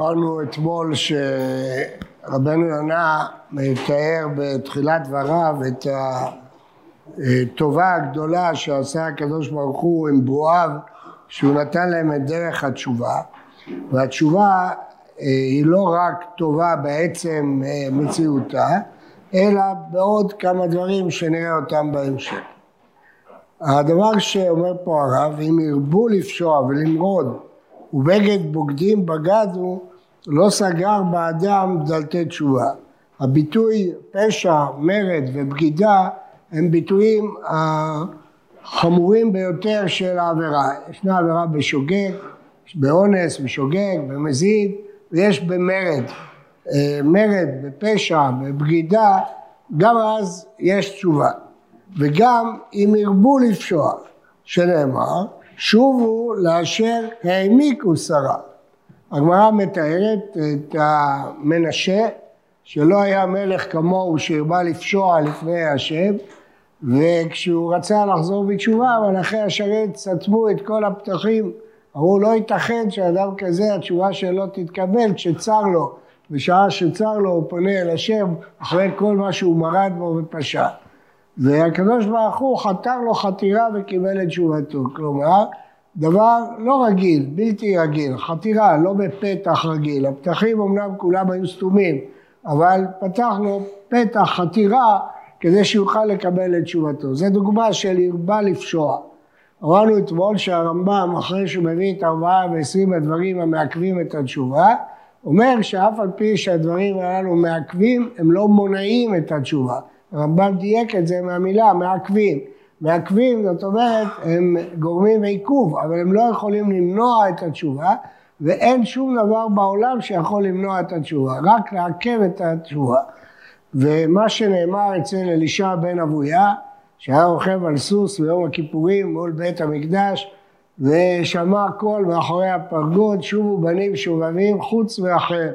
אמרנו אתמול שרבנו יונה מתאר בתחילת דבריו את הטובה הגדולה שעשה הקדוש ברוך הוא עם ברואיו שהוא נתן להם את דרך התשובה והתשובה אה, היא לא רק טובה בעצם אה, מציאותה אלא בעוד כמה דברים שנראה אותם בהמשך. הדבר שאומר פה הרב, אם ירבו לפשוע ולמרוד ובגד בוגדים בגדו, לא סגר באדם דלתי תשובה. הביטוי פשע, מרד ובגידה הם ביטויים החמורים ביותר של העבירה. ישנה עבירה בשוגג, באונס, בשוגג, במזיד, ויש במרד. אה, מרד, בפשע, בבגידה, גם אז יש תשובה. וגם אם ירבו לפשוע, שנאמר, שובו לאשר העמיקו שרה. הגמרא מתארת את המנשה, שלא היה מלך כמוהו שהרבה לפשוע לפני השם, וכשהוא רצה לחזור בתשובה, מלאכי השרת סתמו את כל הפתחים. אמרו לא ייתכן שאדם כזה התשובה שלו תתקבל כשצר לו, בשעה שצר לו הוא פונה אל השם אחרי כל מה שהוא מרד בו ופשע. והקדוש ברוך הוא חתר לו חתירה וקיבל את תשובתו. כלומר, דבר לא רגיל, בלתי רגיל, חתירה, לא בפתח רגיל. הפתחים אמנם כולם היו סתומים, אבל פתח לו פתח חתירה כדי שיוכל לקבל את תשובתו. זו דוגמה של הרבה לפשוע. אמרנו אתמול שהרמב"ם, אחרי שהוא מביא את ארבעה ועשרים הדברים המעכבים את התשובה, אומר שאף על פי שהדברים הללו מעכבים, הם לא מונעים את התשובה. הרמב"ם דייק את זה מהמילה מעכבים. מעכבים זאת אומרת הם גורמים עיכוב אבל הם לא יכולים למנוע את התשובה ואין שום דבר בעולם שיכול למנוע את התשובה רק לעכב את התשובה. ומה שנאמר אצל אלישע בן אבויה שהיה רוכב על סוס ביום הכיפורים מול בית המקדש ושמע קול מאחורי הפרגוד שובו בנים שובבים חוץ ואחר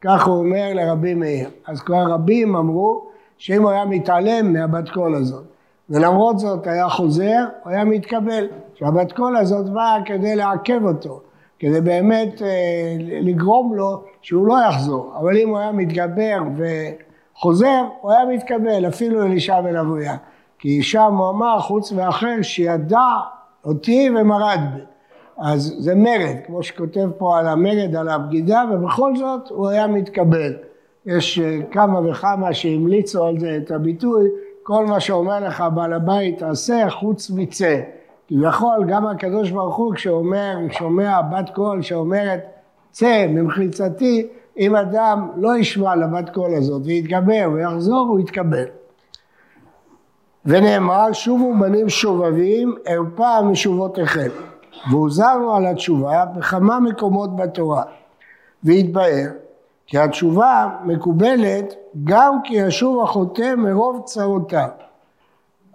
כך הוא אומר לרבי מאיר. אז כבר רבים אמרו שאם הוא היה מתעלם מהבת קול הזאת ולמרות זאת היה חוזר, הוא היה מתקבל. שהבת קול הזאת באה כדי לעכב אותו, כדי באמת אה, לגרום לו שהוא לא יחזור. אבל אם הוא היה מתגבר וחוזר, הוא היה מתקבל, אפילו אלישע בן אבויה. כי שם הוא אמר, חוץ מאחר, שידע אותי ומרד בי. אז זה מרד, כמו שכותב פה על המרד, על הבגידה, ובכל זאת הוא היה מתקבל. יש אה, כמה וכמה שהמליצו על זה את הביטוי, כל מה שאומר לך בעל הבית תעשה חוץ מצא. כביכול גם הקדוש ברוך הוא כשאומר, שומע בת קול שאומרת צא ממחיצתי, אם אדם לא ישמע לבת קול הזאת ויתגבר ויחזור, הוא יתקבל. ונאמר שובו בנים שובבים ערפה משובותיכם והוזרנו על התשובה בכמה מקומות בתורה והתבאר כי התשובה מקובלת גם כי ישוב החוטא מרוב צרותיו.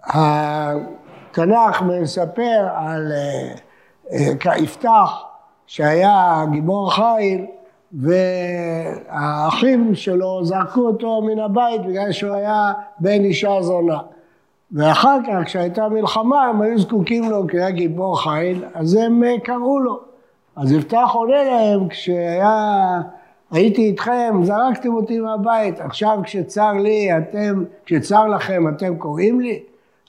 התנ"ך מספר על אה, יפתח שהיה גיבור חיל והאחים שלו זרקו אותו מן הבית בגלל שהוא היה בן אישה זונה. ואחר כך כשהייתה מלחמה הם היו זקוקים לו כי היה גיבור חיל אז הם אה, קראו לו. אז יפתח עונה להם כשהיה הייתי איתכם, זרקתם אותי מהבית, עכשיו כשצר לי, אתם, כשצר לכם, אתם קוראים לי?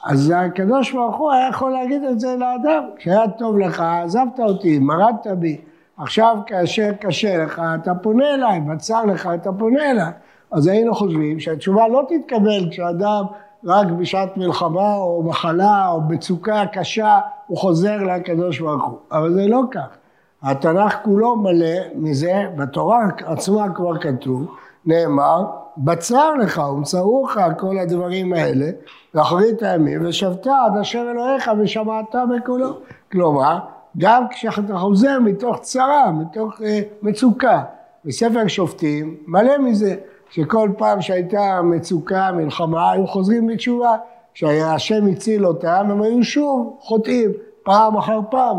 אז הקדוש ברוך הוא היה יכול להגיד את זה לאדם, כשהיה טוב לך, עזבת אותי, מרדת בי, עכשיו כאשר קשה לך, אתה פונה אליי, בצר לך, אתה פונה אליי. אז היינו חושבים שהתשובה לא תתקבל כשאדם רק בשעת מלחמה או מחלה או מצוקה קשה, הוא חוזר לקדוש ברוך הוא, אבל זה לא כך. התנ"ך כולו מלא מזה, בתורה עצמה כבר כתוב, נאמר, בצר לך ומצאוך כל הדברים האלה, לאחרית הימים, ושבת עד אשר אלוהיך ושמעת בקולו. כלומר, גם כשאתה חוזר מתוך צרה, מתוך uh, מצוקה. בספר שופטים מלא מזה, שכל פעם שהייתה מצוקה, מלחמה, היו חוזרים בתשובה. כשהשם הציל אותם, הם היו שוב חוטאים, פעם אחר פעם.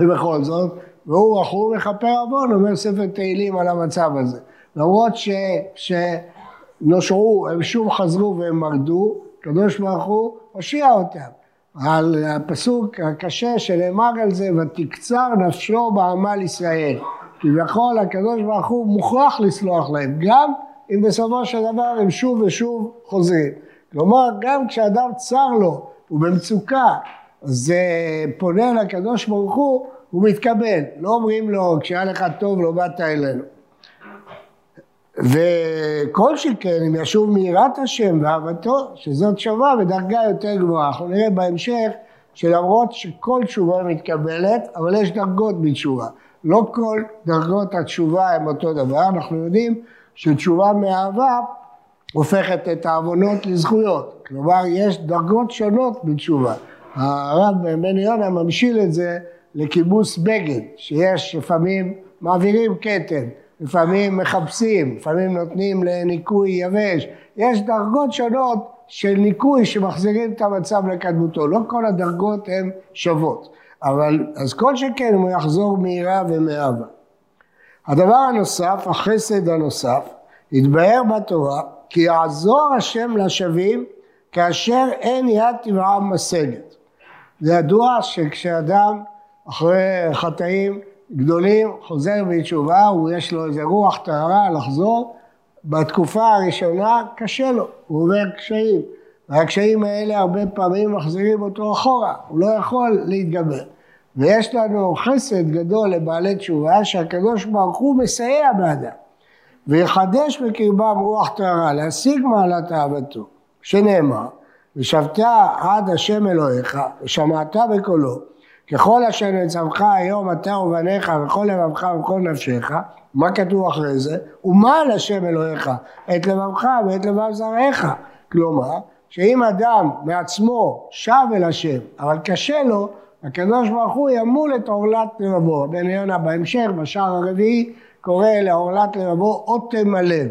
ובכל זאת, והוא רחום מכפר עוון, אומר ספר תהילים על המצב הזה. למרות ש, שנושעו, הם שוב חזרו והם מרדו, הקדוש ברוך הוא הושיע אותם. על הפסוק הקשה שנאמר על זה, ותקצר נפשו בעמל ישראל. כביכול הקדוש ברוך הוא מוכרח לסלוח להם, גם אם בסופו של דבר הם שוב ושוב חוזרים. כלומר, גם כשאדם צר לו, הוא במצוקה, זה פונה לקדוש ברוך הוא, הוא מתקבל. לא אומרים לו, כשהיה לך טוב לא באת אלינו. וכל שכן אם ישוב מיראת השם ואהבתו, שזאת שווה בדרגה יותר גבוהה. אנחנו נראה בהמשך שלמרות שכל תשובה מתקבלת, אבל יש דרגות בתשובה. לא כל דרגות התשובה הן אותו דבר, אנחנו יודעים שתשובה מאהבה הופכת את העוונות לזכויות. כלומר, יש דרגות שונות בתשובה. הרב בן יונה ממשיל את זה לכיבוס בגד, שיש לפעמים מעבירים כתם, לפעמים מחפשים, לפעמים נותנים לניקוי יבש, יש דרגות שונות של ניקוי שמחזירים את המצב לקדמותו, לא כל הדרגות הן שוות, אבל אז כל שכן הוא יחזור מהירה ומאהבה. הדבר הנוסף, החסד הנוסף, התבהר בתורה כי יעזור השם לשווים כאשר אין יד תברעם משגת. זה ידוע שכשאדם אחרי חטאים גדולים חוזר בתשובה, הוא יש לו איזה רוח טהרה לחזור, בתקופה הראשונה קשה לו, הוא עובר קשיים, והקשיים האלה הרבה פעמים מחזירים אותו אחורה, הוא לא יכול להתגבר. ויש לנו חסד גדול לבעלי תשובה שהקדוש ברוך הוא מסייע באדם ויחדש בקרבם רוח טהרה להשיג מעלת אהבתו שנאמר ושבת עד השם אלוהיך ושמעת בקולו ככל אשר נצמך היום אתה ובניך וכל לבבך וכל נפשך מה כתוב אחרי זה? ומל השם אלוהיך את לבבך ואת לבב זרעיך כלומר שאם אדם מעצמו שב אל השם אבל קשה לו הקדוש ברוך הוא ימול את עורלת לבבו. בן יונה בהמשך, בשער הרביעי, קורא לעורלת לבבו אוטם הלב.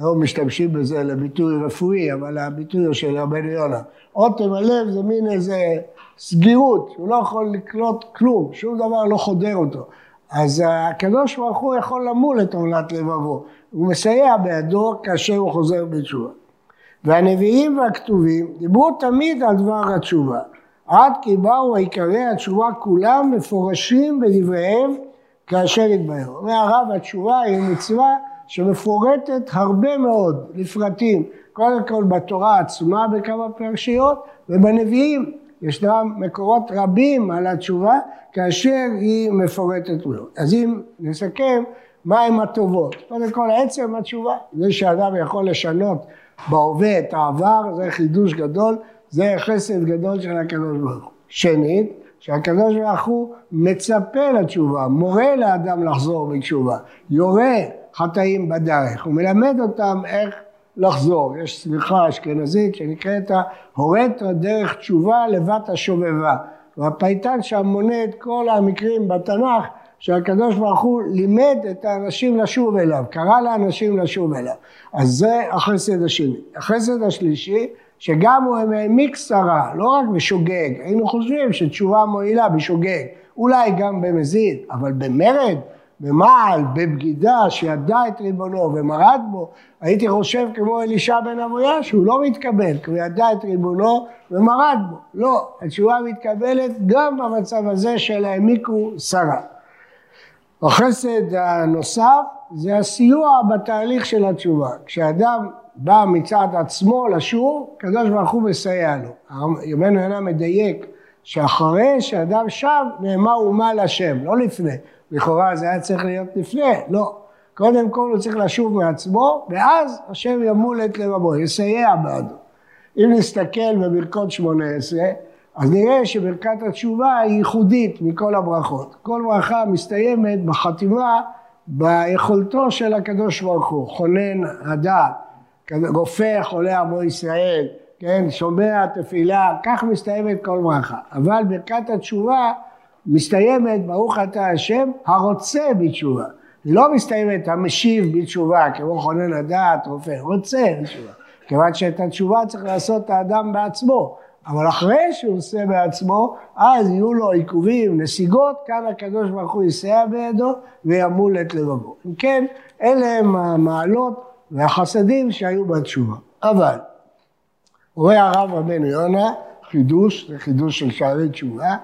לא משתמשים בזה לביטוי רפואי, אבל הביטוי הוא של רבן יונה. אוטם הלב זה מין איזה סגירות, הוא לא יכול לקלוט כלום, שום דבר לא חודר אותו. אז הקדוש ברוך הוא יכול למול את עורלת לבבו. הוא מסייע בידו כאשר הוא חוזר בתשובה. והנביאים והכתובים דיברו תמיד על דבר התשובה. עד כי באו עיקרי התשובה כולם מפורשים בדבריהם כאשר התבהר. אומר הרב התשובה היא מצווה שמפורטת הרבה מאוד לפרטים, קודם כל בתורה עצמה בכמה פרשיות ובנביאים ישנם מקורות רבים על התשובה כאשר היא מפורטת מאוד. אז אם נסכם מהם הטובות, קודם כל עצם התשובה, זה שאדם יכול לשנות בהווה את העבר זה חידוש גדול זה חסד גדול של הקדוש ברוך הוא. שנית, שהקדוש ברוך הוא מצפה לתשובה, מורה לאדם לחזור בתשובה, יורה חטאים בדרך, הוא מלמד אותם איך לחזור. יש סליחה אשכנזית שנקראת הורית דרך תשובה לבת השובבה. והפייטן שם מונה את כל המקרים בתנ"ך שהקדוש ברוך הוא לימד את האנשים לשוב אליו, קרא לאנשים לשוב אליו. אז זה החסד השני. החסד השלישי שגם הוא העמיק שרה, לא רק בשוגג, היינו חושבים שתשובה מועילה בשוגג, אולי גם במזיד, אבל במרד, במעל, בבגידה, שידע את ריבונו ומרד בו, הייתי חושב כמו אלישע בן אבויה שהוא לא מתקבל, כי הוא ידע את ריבונו ומרד בו. לא, התשובה מתקבלת גם במצב הזה של העמיקו שרה. החסד הנוסף זה הסיוע בתהליך של התשובה. כשאדם בא מצד עצמו לשוב, הקדוש ברוך הוא מסייע לו. יומנו אינה מדייק שאחרי שאדם שב נאמר אומה לשם, לא לפני. לכאורה זה היה צריך להיות לפני, לא. קודם כל הוא צריך לשוב מעצמו, ואז השם ימול את לבבו, יסייע בעדו. אם נסתכל בברכות שמונה עשרה, אז נראה שברכת התשובה היא ייחודית מכל הברכות. כל ברכה מסתיימת בחתימה ביכולתו של הקדוש ברוך הוא, חונן הדעת. רופא חולה עמו ישראל, כן, שומע תפילה, כך מסתיימת כל ברכה. אבל ברכת התשובה מסתיימת, ברוך אתה השם, הרוצה בתשובה. לא מסתיימת המשיב בתשובה, כמו חונן הדעת, רופא, רוצה בתשובה. כיוון שאת התשובה צריך לעשות האדם בעצמו. אבל אחרי שהוא עושה בעצמו, אז יהיו לו עיכובים, נסיגות, כאן הקדוש ברוך הוא יסייע בידו וימול את לבבו. אם כן, אלה הם המעלות והחסדים שהיו בתשובה. אבל, רואה הרב רבנו יונה, חידוש, זה חידוש של שערי תשובה,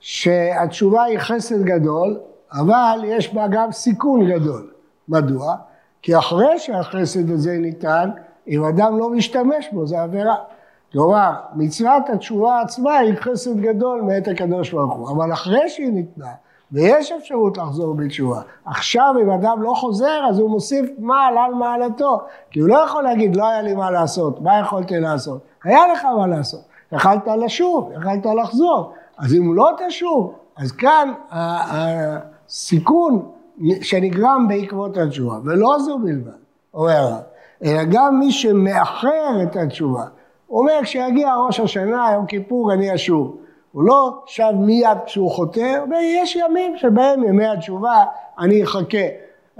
שהתשובה היא חסד גדול, אבל יש בה גם סיכון גדול. מדוע? כי אחרי שהחסד הזה ניתן, אם אדם לא משתמש בו, זה עבירה. כלומר, מצוות התשובה עצמה היא חסד גדול מאת הקדוש ברוך הוא, אבל אחרי שהיא ניתנה, ויש אפשרות לחזור בתשובה. עכשיו אם אדם לא חוזר אז הוא מוסיף מעל על מעלתו, כי הוא לא יכול להגיד לא היה לי מה לעשות, מה יכולתי לעשות? היה לך מה לעשות, יכלת לשוב, יכלת לחזור, אז אם לא תשוב, אז כאן הסיכון שנגרם בעקבות התשובה, ולא זו בלבד, אומר הרב, אלא גם מי שמאחר את התשובה, הוא אומר כשיגיע ראש השנה, יום כיפור, אני אשוב. הוא לא שב מיד כשהוא חוטא, ויש ימים שבהם ימי התשובה אני אחכה,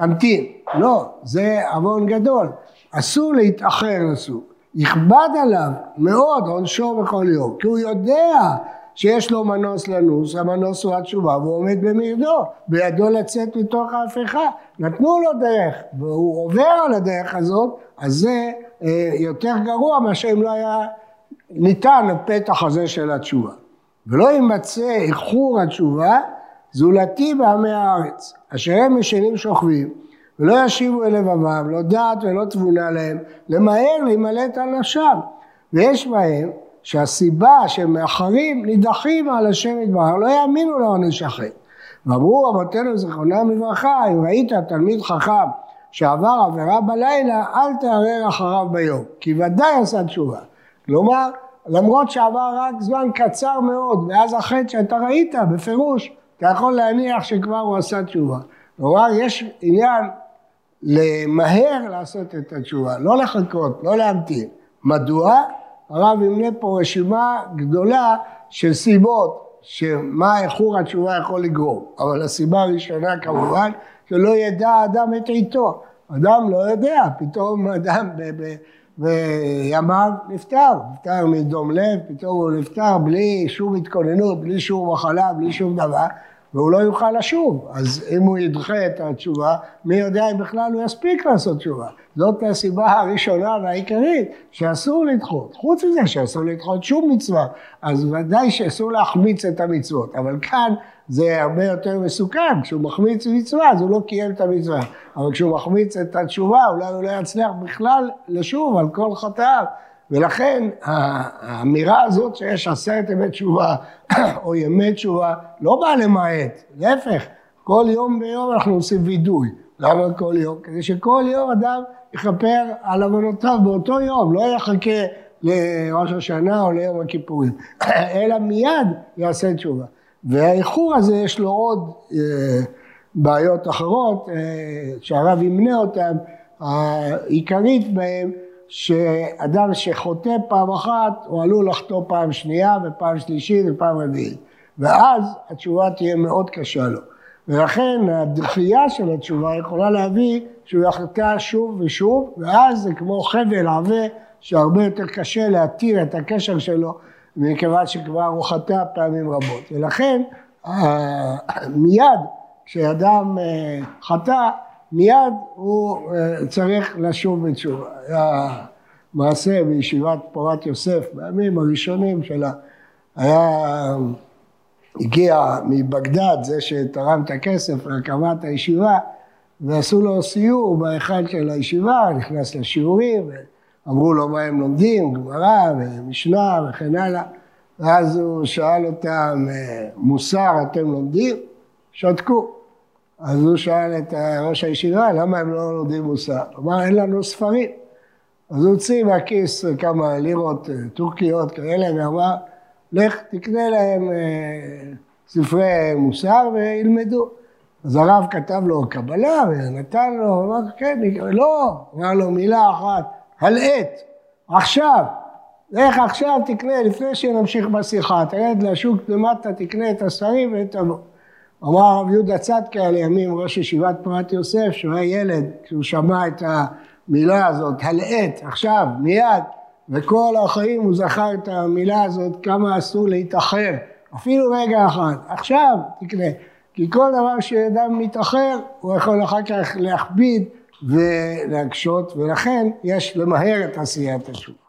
אמתין. לא, זה עוון גדול. אסור להתאחר לסוג. יכבד עליו מאוד עונשו בכל יום, כי הוא יודע שיש לו מנוס לנוס, המנוס הוא התשובה והוא עומד במרדו, בידו לצאת מתוך ההפיכה. נתנו לו דרך והוא עובר על הדרך הזאת, אז זה אה, יותר גרוע מאשר אם לא היה ניתן הפתח הזה של התשובה. ולא יימצא איחור התשובה זולתי בעמי הארץ, אשר הם ישנים שוכבים, ולא ישיבו אל לבבם, לא דעת ולא תבונה להם, למהר להימלט על נפשם. ויש בהם שהסיבה שהם מאחרים נידחים על השם יתברך, לא יאמינו לעונש אחר. ואמרו רבותינו זיכרונם לברכה, אם ראית תלמיד חכם שעבר עבירה בלילה, אל תערער אחריו ביום, כי ודאי עשה תשובה. כלומר, למרות שעבר רק זמן קצר מאוד, ואז החטא שאתה ראית, בפירוש, אתה יכול להניח שכבר הוא עשה תשובה. כלומר, יש עניין למהר לעשות את התשובה, לא לחכות, לא להמתין. מדוע? הרב ימנה פה רשימה גדולה של סיבות שמה איחור התשובה יכול לגרום. אבל הסיבה הראשונה כמובן שלא ידע האדם את עיתו. אדם לא יודע, פתאום אדם בימיו נפטר, נפטר מדום לב, פתאום הוא נפטר בלי שום התכוננות, בלי שום מחלה, בלי שום דבר, והוא לא יוכל לשוב. אז אם הוא ידחה את התשובה, מי יודע אם בכלל הוא יספיק לעשות תשובה. זאת הסיבה הראשונה והעיקרית שאסור לדחות. חוץ מזה שאסור לדחות שום מצווה, אז ודאי שאסור להחמיץ את המצוות. אבל כאן זה הרבה יותר מסוכן, כשהוא מחמיץ מצווה אז הוא לא קיים את המצווה, אבל כשהוא מחמיץ את התשובה אולי הוא לא יצליח בכלל לשוב על כל חטאיו, ולכן האמירה הזאת שיש עשרת ימי תשובה או ימי תשובה לא באה למעט, להפך, כל יום ביום אנחנו עושים וידוי, למה כל יום? כדי שכל יום אדם יכפר על עוונותיו באותו יום, לא יחכה לראש השנה או ליום הכיפורים, אלא מיד יעשה תשובה. והאיחור הזה יש לו עוד אה, בעיות אחרות, אה, שהרב ימנה אותן, העיקרית בהן שאדם שחוטא פעם אחת הוא עלול לחטוא פעם שנייה ופעם שלישית ופעם רביעית ואז התשובה תהיה מאוד קשה לו ולכן הדחייה של התשובה יכולה להביא שהוא יחטא שוב ושוב ואז זה כמו חבל עבה שהרבה יותר קשה להתיר את הקשר שלו מכיוון שכבר הוא חטא פעמים רבות. ולכן אה, מיד כשאדם אה, חטא, מיד הוא אה, צריך לשוב בתשובה. מעשה בישיבת פורת יוסף בימים הראשונים שלה. היה, הגיע מבגדד זה שתרם את הכסף להקמת הישיבה ועשו לו סיור בהיכל של הישיבה, נכנס לשיעורים אמרו לו מה הם לומדים, גמרא ומשנה וכן הלאה, ואז הוא שאל אותם, אה, מוסר אתם לומדים? שתקו. אז הוא שאל את ראש הישיבה, למה הם לא לומדים מוסר? הוא אמר, אין לנו ספרים. אז הוא הוציא מהכיס כמה לירות אה, טורקיות כאלה, ואמר, לך תקנה להם אה, ספרי מוסר וילמדו. אז הרב כתב לו קבלה ונתן לו, אמר, כן, לא, אמר לו מילה אחת, הלעת, עכשיו, לך עכשיו תקנה, לפני שנמשיך בשיחה, תרד לשוק למטה, תקנה את הספרים ותבוא. אמר הרב יהודה צדקה לימים, ראש ישיבת פרת יוסף, שהוא היה ילד, כשהוא שמע את המילה הזאת, הלעת, עכשיו, מיד, וכל החיים הוא זכר את המילה הזאת, כמה אסור להתאחר, אפילו רגע אחד, עכשיו תקנה, כי כל דבר שאדם מתאחר, הוא יכול אחר כך להכביד ולהקשות, ולכן יש למהר את עשיית התשובה.